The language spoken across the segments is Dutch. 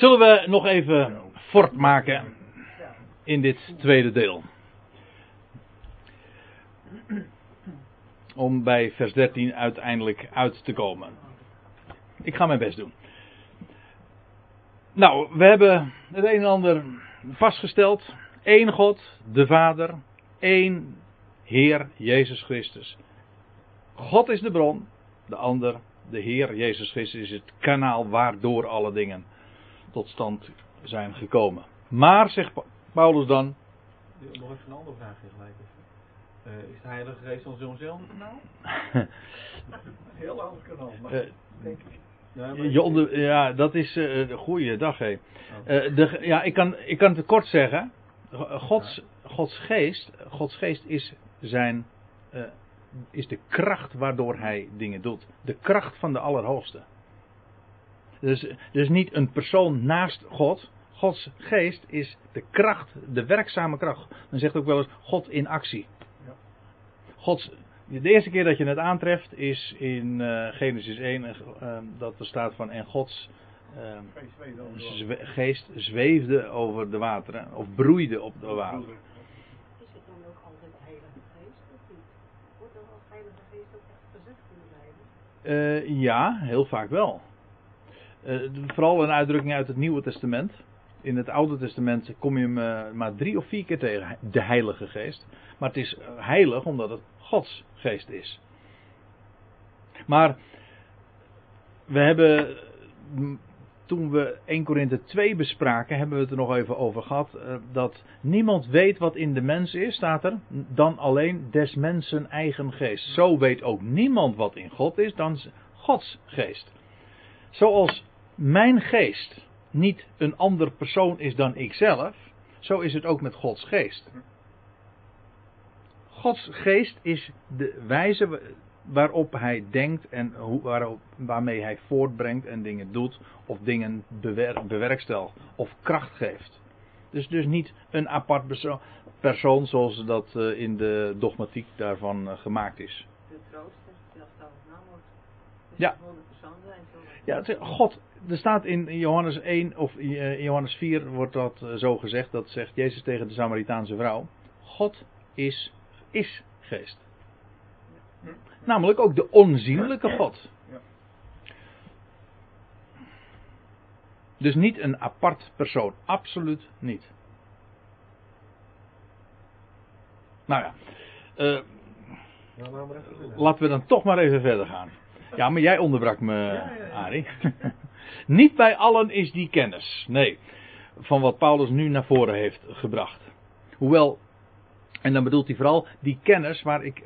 Zullen we nog even voortmaken in dit tweede deel? Om bij vers 13 uiteindelijk uit te komen. Ik ga mijn best doen. Nou, we hebben het een en ander vastgesteld. Eén God, de Vader. één Heer, Jezus Christus. God is de bron. De ander, de Heer, Jezus Christus, is het kanaal waardoor alle dingen tot stand zijn gekomen. Maar, zegt Paulus dan. Nog even een andere vraag gelijk. Uh, is de Heilige Geest dan zo'nzelfde kanaal? Heel ander kanaal, maar uh, denk ik. Ja, je onder, ja, dat is uh, de goede dag, hé. Uh, de, ja, ik kan, ik kan het kort zeggen. Gods, Gods geest, Gods geest is zijn, uh, is de kracht waardoor hij dingen doet. De kracht van de Allerhoogste. Dus, dus niet een persoon naast God. Gods geest is de kracht, de werkzame kracht. Men zegt ook wel eens God in actie. Gods, de eerste keer dat je het aantreft is in uh, Genesis 1, uh, dat er staat van en Gods uh, geest zweefde over de wateren, of broeide op de wateren. Is het dan ook altijd Heilige Geest of niet? Wordt er als Heilige Geest ook echt gezegd in de Bijbel? ja, heel vaak wel. Vooral een uitdrukking uit het Nieuwe Testament. In het Oude Testament kom je hem maar drie of vier keer tegen, de Heilige Geest. Maar het is heilig omdat het Gods geest is. Maar we hebben, toen we 1 Korinthe 2 bespraken, hebben we het er nog even over gehad, dat niemand weet wat in de mens is, staat er, dan alleen des mensen eigen geest. Zo weet ook niemand wat in God is, dan Gods geest. Zoals mijn geest niet een ander persoon is dan ikzelf, zo is het ook met Gods geest. Gods geest is de wijze waarop hij denkt en hoe, waarop, waarmee hij voortbrengt en dingen doet of dingen bewer, bewerkstelt of kracht geeft. Dus, dus niet een apart persoon, persoon zoals dat uh, in de dogmatiek daarvan uh, gemaakt is. De trooster, zelfs dat het naamwoord. Dus Ja. persoon zijn. Zo Ja, God, er staat in Johannes 1 of eh, in Johannes 4 wordt dat eh, zo gezegd, dat zegt Jezus tegen de Samaritaanse vrouw. God is, is geest. Namelijk ook de onzienlijke God. Ja. Dus niet een apart persoon, absoluut niet. Nou ja, eh, Nou, laten we laten dan toch maar even verder gaan. Ja, maar jij onderbrak me, ja, ja. Arie. Niet bij allen is die kennis. Nee, van wat Paulus nu naar voren heeft gebracht. Hoewel, en dan bedoelt hij vooral die kennis waar ik,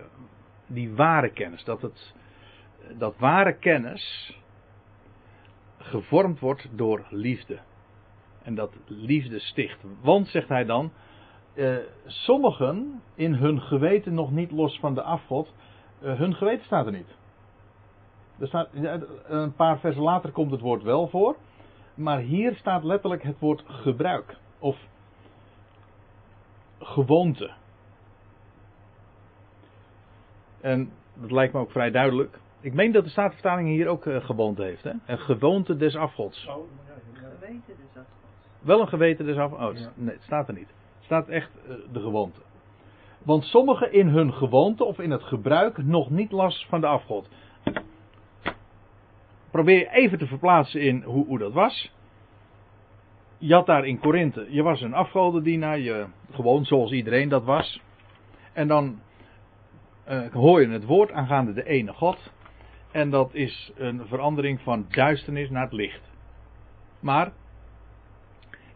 die ware kennis, dat het, dat ware kennis gevormd wordt door liefde. En dat liefde sticht. Want, zegt hij dan, eh, sommigen in hun geweten nog niet los van de afgod, eh, hun geweten staat er niet. Er staat, een paar versen later komt het woord wel voor. Maar hier staat letterlijk het woord gebruik. Of gewoonte. En dat lijkt me ook vrij duidelijk. Ik meen dat de Statenvertaling hier ook eh, gewoonte heeft. Hè? Een gewoonte des afgods. Oh, ja, ja. geweten dat God. Wel een geweten des afgods. Oh, Ja. nee, het staat er niet. Het staat echt eh, de gewoonte. Want sommigen in hun gewoonte of in het gebruik nog niet last van de afgod. Probeer even te verplaatsen in hoe, hoe dat was. Je had daar in Korinthe, je was een afgodendienaar, je, gewoon zoals iedereen dat was. En dan eh, hoor je het woord aangaande de ene God. En dat is een verandering van duisternis naar het licht. Maar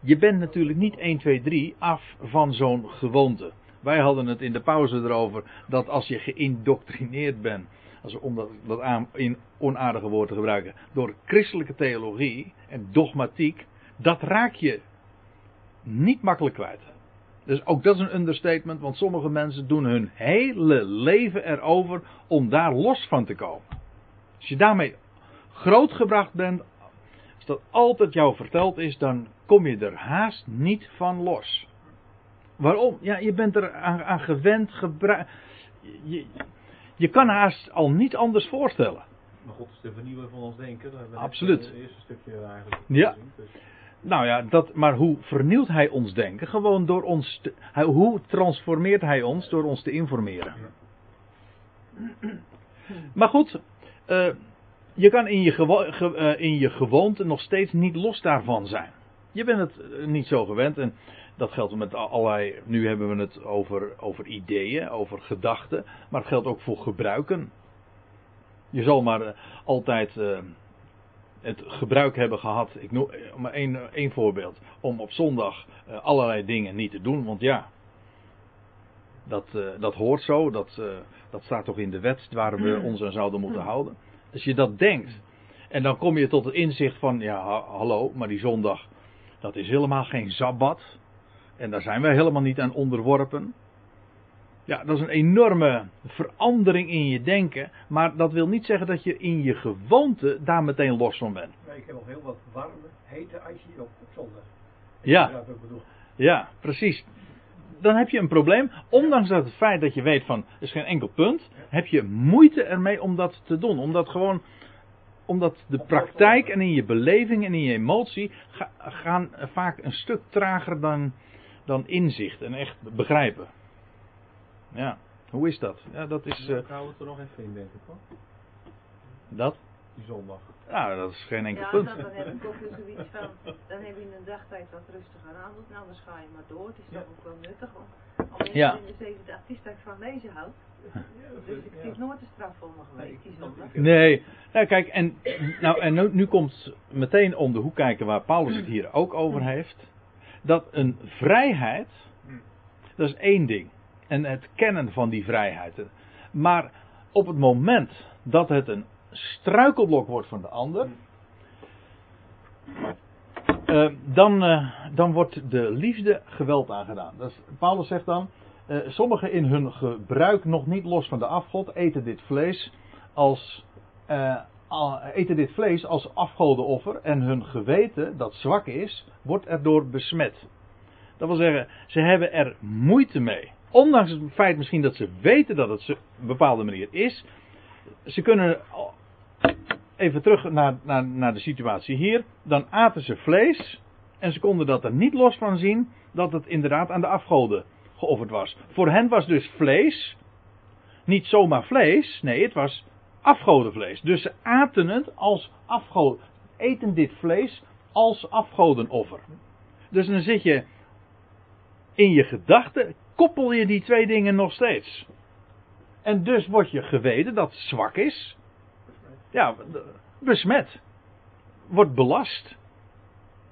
je bent natuurlijk niet 1, 2, 3 af van zo'n gewoonte. Wij hadden het in de pauze erover dat als je geïndoctrineerd bent, als we om dat, aan, in onaardige woorden te gebruiken, door christelijke theologie en dogmatiek, dat raak je niet makkelijk kwijt. Dus ook dat is een understatement, want sommige mensen doen hun hele leven erover om daar los van te komen. Als je daarmee grootgebracht bent, als dat altijd jou verteld is, dan kom je er haast niet van los. Waarom? Ja, je bent er aan, gewend. Je, je kan haast al niet anders voorstellen. Maar God is de vernieuwer van ons denken. Absoluut. eh, Het eerste stukje eigenlijk Ja. Dus, Nou ja, dat, maar hoe vernieuwt hij ons denken? Gewoon door ons. Te, hij, hoe transformeert hij ons door ons te informeren? Maar goed, uh, je kan in je, gewo uh, in je gewoonte nog steeds niet los daarvan zijn. Je bent het eh, niet zo gewend en dat geldt met allerlei. Nu hebben we het over, over ideeën, over gedachten, maar het geldt ook voor gebruiken. Je zal maar altijd het gebruik hebben gehad, ik noem maar één, één voorbeeld, om op zondag uh, allerlei dingen niet te doen, want ja, dat, uh, dat hoort zo, dat, dat staat toch in de wet waar we ons aan zouden moeten houden. Als je dat denkt, en dan kom je tot het inzicht van, ja ha hallo, maar die zondag, dat is helemaal geen sabbat, en daar zijn wij helemaal niet aan onderworpen. Ja, dat is een enorme verandering in je denken. Maar dat wil niet zeggen dat je in je gewoonte daar meteen los van bent. Nee, ik heb nog heel wat warme, hete ijsje op, op zondag. Ja. ja, precies. Dan heb je een probleem. Ondanks dat het feit dat je weet van, er is geen enkel punt. Heb je moeite ermee om dat te doen. Omdat gewoon, omdat de praktijk en in je beleving en in je emotie gaan vaak een stuk trager dan, dan inzicht en echt begrijpen. Ja, hoe is dat? Ja, dat is. Uh, ik hou het er nog even in, denk ik hoor. Dat? Die zondag. Nou, dat is geen enkel ja, punt. Ja, dan heb ik ook zoiets van. Dan heb je in een dagtijd wat rustiger aan doet. Nou, dan ga je maar door. Het is toch ook wel nuttig om. Om ja. in de zevende artiest van lezen houdt. Dus ik vind nooit te straf voor me geweest, die zondag. Nee, nou kijk, en, nou, en nu, nu komt meteen om de hoek kijken waar Paulus het hier ook over heeft. Dat een vrijheid, dat is één ding en het kennen van die vrijheid. Maar op het moment dat het een struikelblok wordt van de ander, uh, dan, uh, dan wordt de liefde geweld aangedaan. Dus Paulus zegt dan, uh, sommigen in hun gebruik nog niet los van de afgod eten dit vlees als, eten dit vlees als afgodenoffer en hun geweten, dat zwak is, wordt erdoor besmet. Dat wil zeggen, ze hebben er moeite mee ondanks het feit misschien dat ze weten dat het op een bepaalde manier is, ze kunnen even terug naar, naar, naar de situatie hier, dan aten ze vlees en ze konden dat er niet los van zien dat het inderdaad aan de afgoden geofferd was. Voor hen was dus vlees niet zomaar vlees, nee, het was afgodenvlees. Dus ze aten het als afgoden, eten dit vlees als afgodenoffer. Dus dan zit je in je gedachten koppel je die twee dingen nog steeds. En dus wordt je geweten dat zwak is. Ja, besmet. Wordt belast.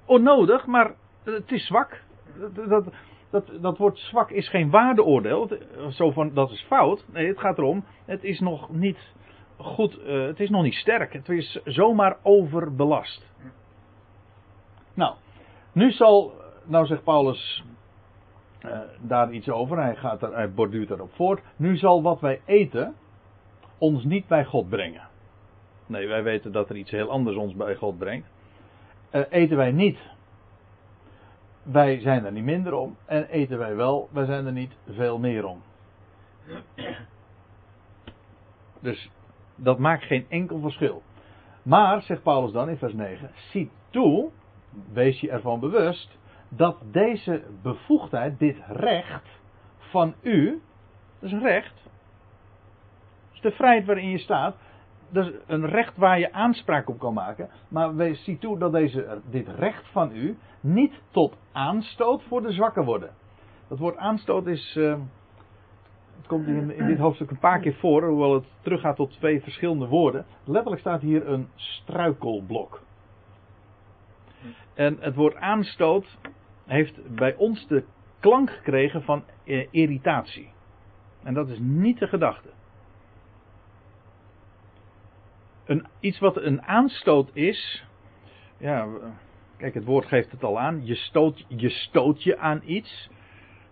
Onnodig, maar het is zwak. Dat, dat, dat, dat woord zwak is geen waardeoordeel. Zo van dat is fout. Nee, het gaat erom. Het is nog niet goed. Uh, het is nog niet sterk. Het is zomaar overbelast. Nou, nu zal. Nou zegt Paulus uh, daar iets over. Hij, gaat er, hij borduurt erop voort. Nu zal wat wij eten ons niet bij God brengen. Nee, wij weten dat er iets heel anders ons bij God brengt. Uh, eten wij niet. Wij zijn er niet minder om. En eten wij wel, wij zijn er niet veel meer om. Dus dat maakt geen enkel verschil. Maar, zegt Paulus dan in vers 9, zie toe, wees je ervan bewust, dat deze bevoegdheid, dit recht van u, dat is een recht, dat is de vrijheid waarin je staat, dat is een recht waar je aanspraak op kan maken, maar wees zie toe dat deze, dit recht van u niet tot aanstoot voor de zwakken worden. Dat woord aanstoot is, uh, het komt in, in dit hoofdstuk een paar keer voor, hoewel het teruggaat tot twee verschillende woorden. Letterlijk staat hier een struikelblok. En het woord aanstoot heeft bij ons de klank gekregen van eh, irritatie. En dat is niet de gedachte. Een, iets wat een aanstoot is. Ja, kijk, het woord geeft het al aan. Je stoot, je stoot je aan iets.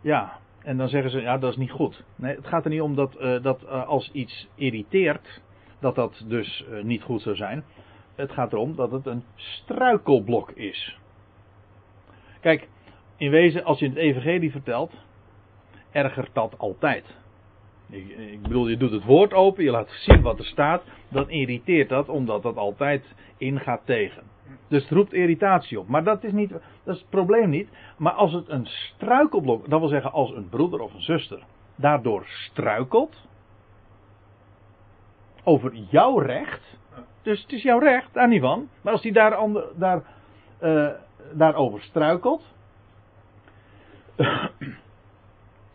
Ja, en dan zeggen ze, ja, dat is niet goed. Nee, het gaat er niet om dat, uh, dat uh, als iets irriteert, dat dat dus uh, niet goed zou zijn. Het gaat erom dat het een struikelblok is. Kijk, in wezen, als je het evangelie vertelt, ergert dat altijd. Ik, ik, bedoel, je doet het woord open, je laat zien wat er staat, dan irriteert dat, omdat dat altijd ingaat tegen. Dus het roept irritatie op. Maar dat is, niet, dat is het probleem niet. Maar als het een struikelblok, dat wil zeggen als een broeder of een zuster, daardoor struikelt. Over jouw recht. Dus het is jouw recht, daar niet van. Maar als die daar, ander, daar, uh, daarover struikelt.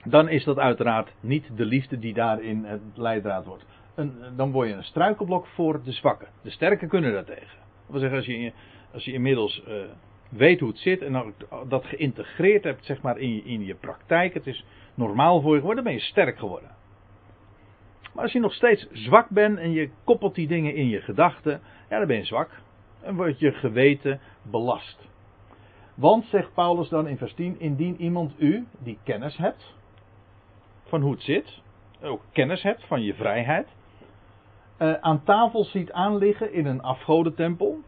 dan is dat uiteraard niet de liefde die daarin het leidraad wordt. Een, dan word je een struikelblok voor de zwakken. De sterken kunnen dat tegen. Dat wil zeggen, als je, als je inmiddels uh, weet hoe het zit en dan dat geïntegreerd hebt zeg maar, in, je, in je praktijk, het is normaal voor je geworden, dan ben je sterk geworden. Maar als je nog steeds zwak bent en je koppelt die dingen in je gedachten, ja, dan ben je zwak. En wordt je geweten belast. Want, zegt Paulus dan in vers 10, indien iemand u, die kennis hebt, van hoe het zit, ook kennis hebt van je vrijheid, uh, aan tafel ziet aanliggen in een afgodentempel.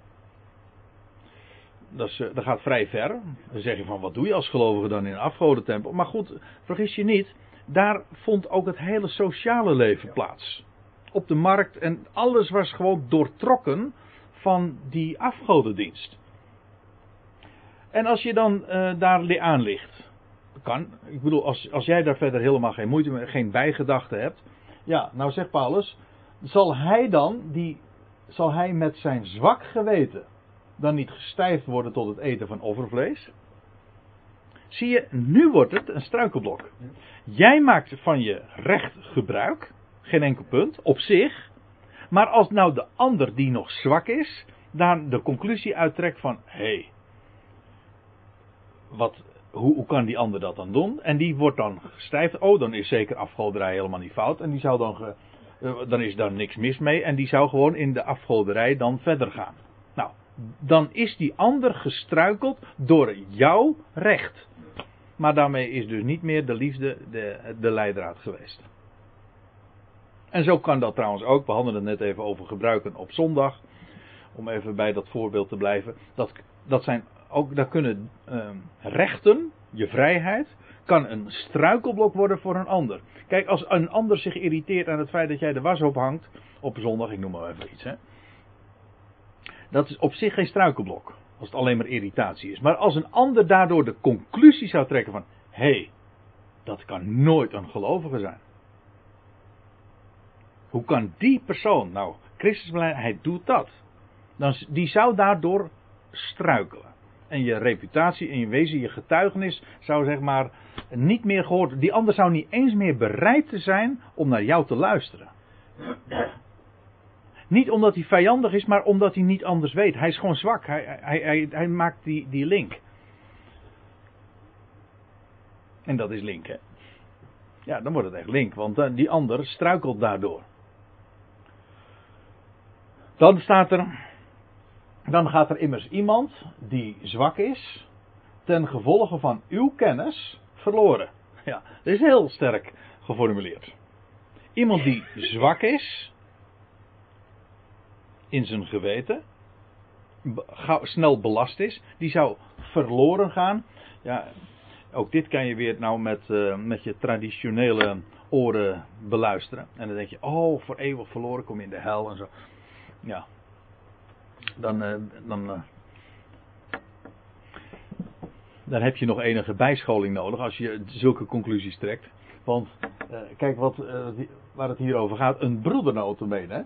Dat, is, uh, dat gaat vrij ver. Dan zeg je van wat doe je als gelovige dan in een afgodentempel. Maar goed, vergis je niet, daar vond ook het hele sociale leven plaats. Op de markt en alles was gewoon doortrokken van die afgodendienst. En als je dan uh, daar aan ligt, kan. Ik bedoel, als, als jij daar verder helemaal geen moeite mee, geen bijgedachten hebt. Ja, nou zegt Paulus, zal hij dan, die, zal hij met zijn zwak geweten, dan niet gestijfd worden tot het eten van offervlees? Zie je, nu wordt het een struikelblok. Jij maakt van je recht gebruik, geen enkel punt, op zich. Maar als nou de ander die nog zwak is, daar de conclusie uittrekt van, hé, hey, wat, hoe, hoe, kan die ander dat dan doen? En die wordt dan gestijfd. Oh, dan is zeker afgoderij helemaal niet fout. En die zou dan, ge, dan is daar niks mis mee. En die zou gewoon in de afgoderij dan verder gaan. Nou, dan is die ander gestruikeld door jouw recht. Maar daarmee is dus niet meer de liefde de, de leidraad geweest. En zo kan dat trouwens ook. We hadden het net even over gebruiken op zondag. Om even bij dat voorbeeld te blijven. Dat, dat zijn ook, daar kunnen uh, rechten, je vrijheid, kan een struikelblok worden voor een ander. Kijk, als een ander zich irriteert aan het feit dat jij de was ophangt, op zondag, ik noem maar even iets, hè. Dat is op zich geen struikelblok, als het alleen maar irritatie is. Maar als een ander daardoor de conclusie zou trekken van, hé, hey, dat kan nooit een gelovige zijn. Hoe kan die persoon, nou, Christus, hij doet dat. Dan, die zou daardoor struikelen en je reputatie en je wezen, je getuigenis zou zeg maar niet meer gehoord. Die ander zou niet eens meer bereid te zijn om naar jou te luisteren. Niet omdat hij vijandig is, maar omdat hij niet anders weet. Hij is gewoon zwak. Hij, hij, hij, maakt die, die link. En dat is link, hè? Ja, dan wordt het echt link, want uh, die ander struikelt daardoor. Dan staat er dan gaat er immers iemand die zwak is, ten gevolge van uw kennis, verloren. Ja, dat is heel sterk geformuleerd. Iemand die zwak is, in zijn geweten, snel belast is, die zou verloren gaan. Ja, ook dit kan je weer nou met, uh, met je traditionele oren beluisteren. En dan denk je, oh, voor eeuwig verloren, kom je in de hel en zo. Ja, dan, uh, dan, uh, dan heb je nog enige bijscholing nodig als je zulke conclusies trekt. Want uh, kijk wat, waar het hier over gaat, een broedernotenbeen. Hè?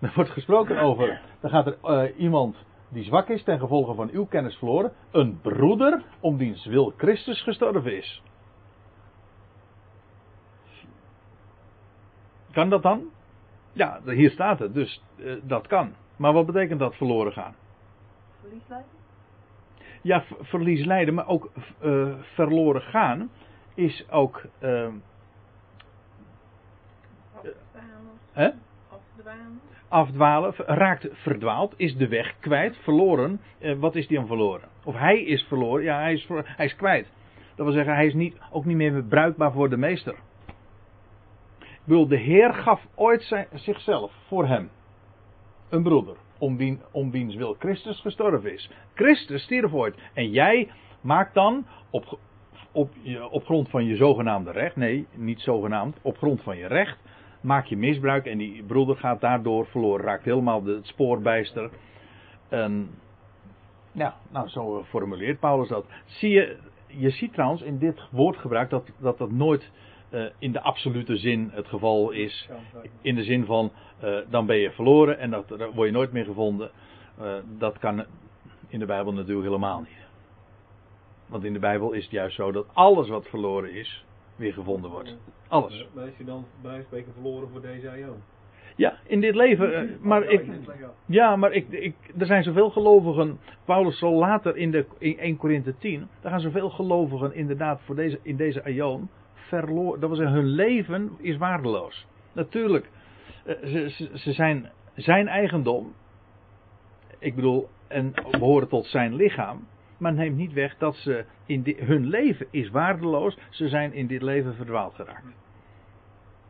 Er wordt gesproken over, dan gaat er iemand die zwak is ten gevolge van uw kennis verloren, een broeder om wiens wil Christus gestorven is. Kan dat dan? Ja, hier staat het, dus dat kan. Maar wat betekent dat verloren gaan? Verlies lijden? Ja, verlies lijden, maar ook uh, verloren gaan is ook. Uh, Afdwalen. Afdwalen. Afdwalen, raakt verdwaald, is de weg kwijt, verloren. Uh, wat is die dan verloren? Of hij is verloren, ja, hij is, hij is kwijt. Dat wil zeggen, hij is niet, ook niet meer bruikbaar voor de meester. Ik bedoel, de Heer gaf ooit zijn, zichzelf voor hem een broeder. Om, wien, om wiens wil Christus gestorven is. Christus stierf ooit. En jij maakt dan op, op, op grond van je zogenaamde recht. Nee, niet zogenaamd. Op grond van je recht. Maak je misbruik. En die broeder gaat daardoor verloren. Raakt helemaal het spoorbijster. En Ja, nou zo formuleert Paulus dat. Zie je, je ziet trouwens in dit woordgebruik dat dat, dat nooit uh, in de absolute zin het geval is. In de zin van uh, dan ben je verloren en dat, dan word je nooit meer gevonden. Uh, dat kan in de Bijbel natuurlijk helemaal niet. Want in de Bijbel is het juist zo dat alles wat verloren is, weer gevonden wordt. Alles. Maar is je dan bij spreken verloren voor deze eeuw? Ja, in dit leven. Maar ik, ja, maar ik, ik, er zijn zoveel gelovigen. Paulus zal later in, de, in 1 Korinthe 10. Er gaan zoveel gelovigen inderdaad voor deze, in deze aion Dat zeggen, hun leven is waardeloos. Natuurlijk, ze, ze, zijn zijn eigendom. Ik bedoel, en behoren tot zijn lichaam. Maar neemt niet weg dat ze in hun leven is waardeloos. Ze zijn in dit leven verdwaald geraakt.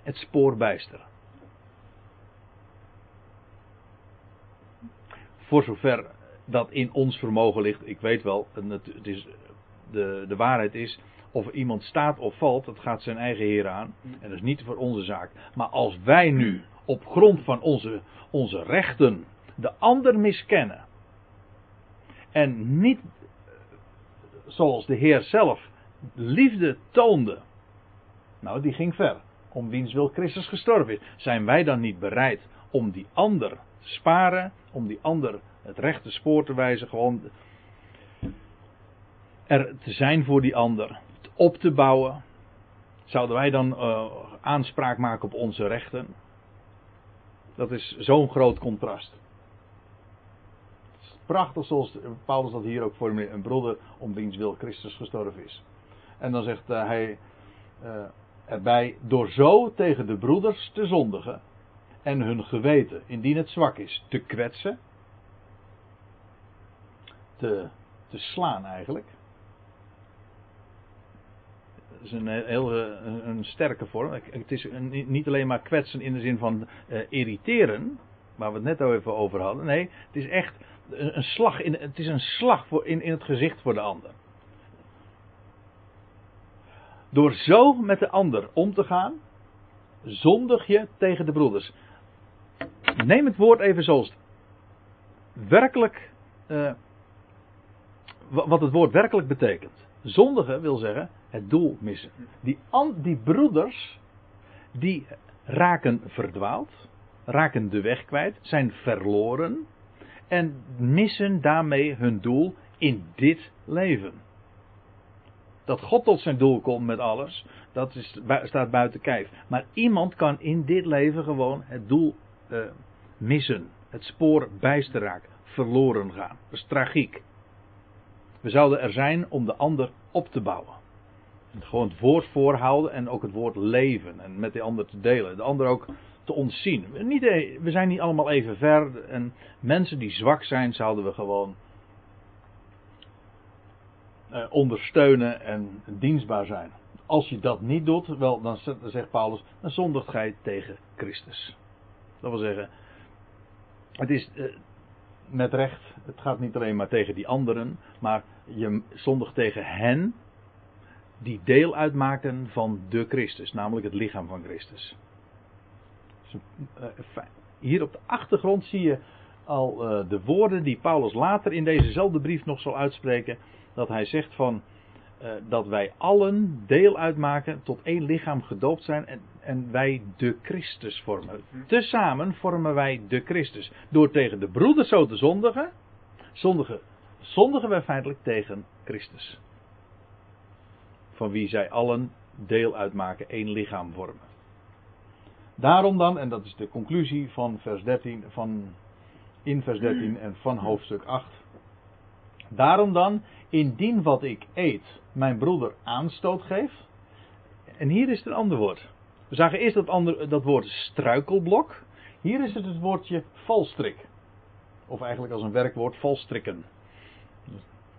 Het spoor bijster. Voor zover dat in ons vermogen ligt. Ik weet wel, het is, de, de waarheid is. Of iemand staat of valt, dat gaat zijn eigen Heer aan. En dat is niet voor onze zaak. Maar als wij nu op grond van onze, onze rechten de ander miskennen. En niet zoals de Heer zelf liefde toonde. Nou, die ging ver. Om wiens wil Christus gestorven is. Zijn wij dan niet bereid om die ander te sparen? Om die ander het rechte spoor te wijzen? Gewoon er te zijn voor die ander. Op te bouwen. Zouden wij dan uh, aanspraak maken op onze rechten? Dat is zo'n groot contrast prachtig zoals Paulus dat hier ook formuleert. Een broeder om wiens wil Christus gestorven is. En dan zegt uh, hij uh, erbij, door zo tegen de broeders te zondigen en hun geweten, indien het zwak is, te kwetsen, te, te slaan eigenlijk. Is een heel een, een sterke vorm. Het is een, niet alleen maar kwetsen in de zin van uh, irriteren, waar we het net al even over hadden. Nee, het is echt een slag in, het is een slag voor, in, in het gezicht voor de ander. Door zo met de ander om te gaan, zondig je tegen de broeders. Neem het woord even zoals werkelijk, wat het woord werkelijk betekent. Zondigen wil zeggen het doel missen. Die, die broeders, die raken verdwaald, raken de weg kwijt, zijn verloren en missen daarmee hun doel in dit leven. Dat God tot zijn doel komt met alles, dat staat buiten kijf. Maar iemand kan in dit leven gewoon het doel uh, missen. Het spoor bijster raken, verloren gaan. Dat is tragiek. We zouden er zijn om de ander op te bouwen. Gewoon het woord voorhouden en ook het woord leven en met de ander te delen. De ander ook te ontzien. Niet, e- we zijn niet allemaal even ver. En mensen die zwak zijn, zouden we gewoon eh, ondersteunen en dienstbaar zijn. Als je dat niet doet, wel, dan zegt Paulus, dan zondigt gij tegen Christus. Dat wil zeggen, het is eh, met recht, het gaat niet alleen maar tegen die anderen, maar je zondigt tegen hen die deel uitmaken van de Christus, namelijk het lichaam van Christus. Eh, hier op de achtergrond zie je al uh, de woorden die Paulus later in dezezelfde brief nog zal uitspreken. Dat hij zegt van uh, dat wij allen deel uitmaken, tot één lichaam gedoopt zijn en, en wij de Christus vormen. Tezamen vormen wij de Christus. Door tegen de broeders zo te zondigen, zondigen, zondigen wij feitelijk tegen Christus. Van wie zij allen deel uitmaken, één lichaam vormen. Daarom dan, en dat is de conclusie van vers 13, van, in vers 13 en van hoofdstuk 8. Daarom dan, indien wat ik eet mijn broeder aanstoot geeft. En hier is het een ander woord. We zagen eerst dat, dat woord struikelblok. Hier is het het woordje valstrik. Of eigenlijk als een werkwoord valstrikken.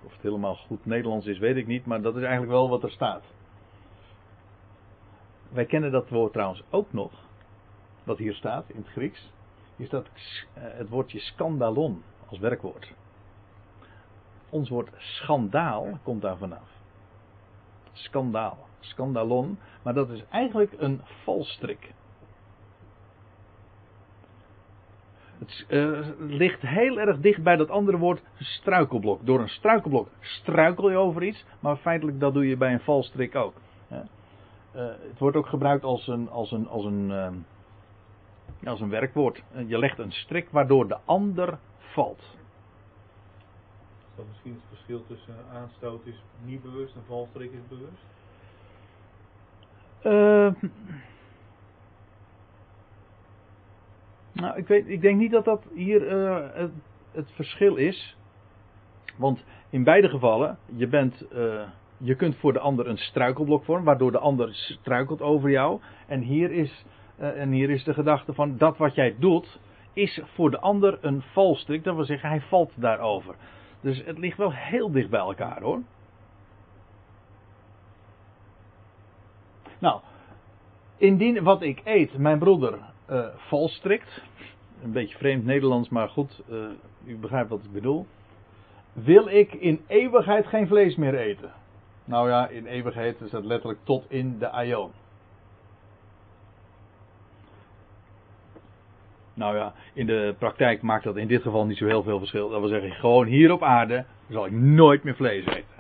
Of het helemaal goed Nederlands is, weet ik niet, maar dat is eigenlijk wel wat er staat. Wij kennen dat woord trouwens ook nog wat hier staat in het Grieks, is dat het woordje skandalon als werkwoord. Ons woord schandaal komt daar vanaf. Skandaal, skandalon, maar dat is eigenlijk een valstrik. Het uh, ligt heel erg dicht bij dat andere woord struikelblok. Door een struikelblok struikel je over iets, maar feitelijk dat doe je bij een valstrik ook. Uh, het wordt ook gebruikt als een, als een, als een, uh, als een werkwoord. je legt een strik waardoor de ander valt. Dat misschien het verschil tussen aanstoot is niet bewust en valstrik is bewust? Nou, ik, weet, ik denk niet dat dat hier uh, het, het, verschil is. Want in beide gevallen, je, bent, uh, je kunt voor de ander een struikelblok vormen, waardoor de ander struikelt over jou. En hier is, en hier is de gedachte van dat wat jij doet, is voor de ander een valstrik. Dat wil zeggen, hij valt daarover. Dus het ligt wel heel dicht bij elkaar hoor. Nou, indien wat ik eet mijn broeder uh, valstrikt. Een beetje vreemd Nederlands, maar goed, uh, u begrijpt wat ik bedoel. Wil ik in eeuwigheid geen vlees meer eten? Nou ja, in eeuwigheid is dat letterlijk tot in de aion. Nou ja, in de praktijk maakt dat in dit geval niet zo heel veel verschil. Dat wil zeggen, gewoon hier op aarde zal ik nooit meer vlees eten.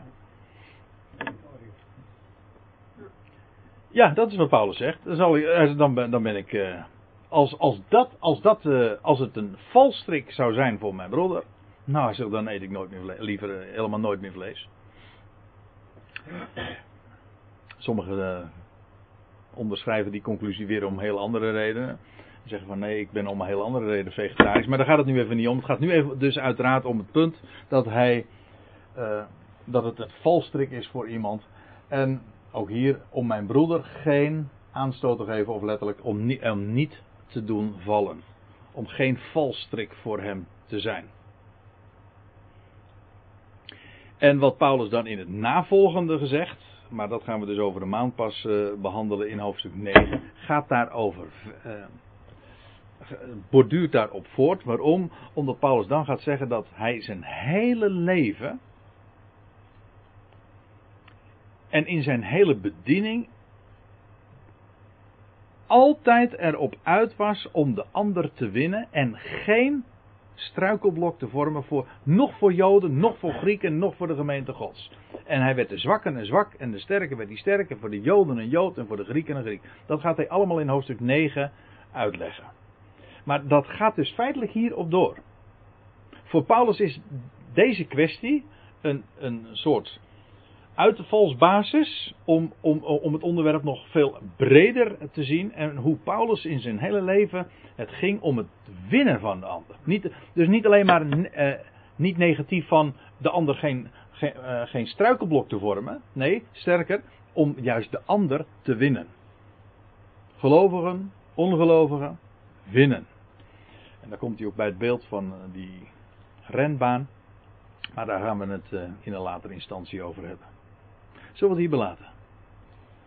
Ja, dat is wat Paulus zegt. Dan, zal ik, eh, dan, ben, dan ben ik. Uh, als, als, dat, als, dat, uh, als het een valstrik zou zijn voor mijn broeder. Nou, dan eet ik nooit meer liever helemaal nooit meer vlees. Sommigen onderschrijven die conclusie weer om heel andere redenen. Zeggen van nee, ik ben om een heel andere reden vegetarisch. Maar daar gaat het nu even niet om. Het gaat nu even dus uiteraard om het punt dat hij. dat het een valstrik is voor iemand. En ook hier om mijn broeder geen aanstoot te geven, of letterlijk om niet, om niet te doen vallen. Om geen valstrik voor hem te zijn. En wat Paulus dan in het navolgende gezegd, maar dat gaan we dus over een maand pas uh, behandelen in hoofdstuk 9, gaat daarover. Uh, borduurt daarop voort. Waarom? Omdat Paulus dan gaat zeggen dat hij zijn hele leven en in zijn hele bediening altijd erop uit was om de ander te winnen en geen struikelblok te vormen voor, nog voor Joden, nog voor Grieken, nog voor de gemeente Gods. En hij werd de zwakken een zwak en de sterke werd die sterke, voor de Joden een Jood en voor de Grieken een Griek. Dat gaat hij allemaal in hoofdstuk 9 uitleggen. Maar dat gaat dus feitelijk hierop door. Voor Paulus is deze kwestie een, een soort uitvalsbasis om, om, om het onderwerp nog veel breder te zien. En hoe Paulus in zijn hele leven het ging om het winnen van de ander. Niet, dus niet alleen maar uh, niet negatief van de ander geen, geen, uh, geen struikelblok te vormen. Nee, sterker, om juist de ander te winnen. Gelovigen, ongelovigen, winnen. Daar komt hij ook bij het beeld van uh, die renbaan. Maar daar gaan we het in een latere instantie over hebben. Zullen we het hier belaten?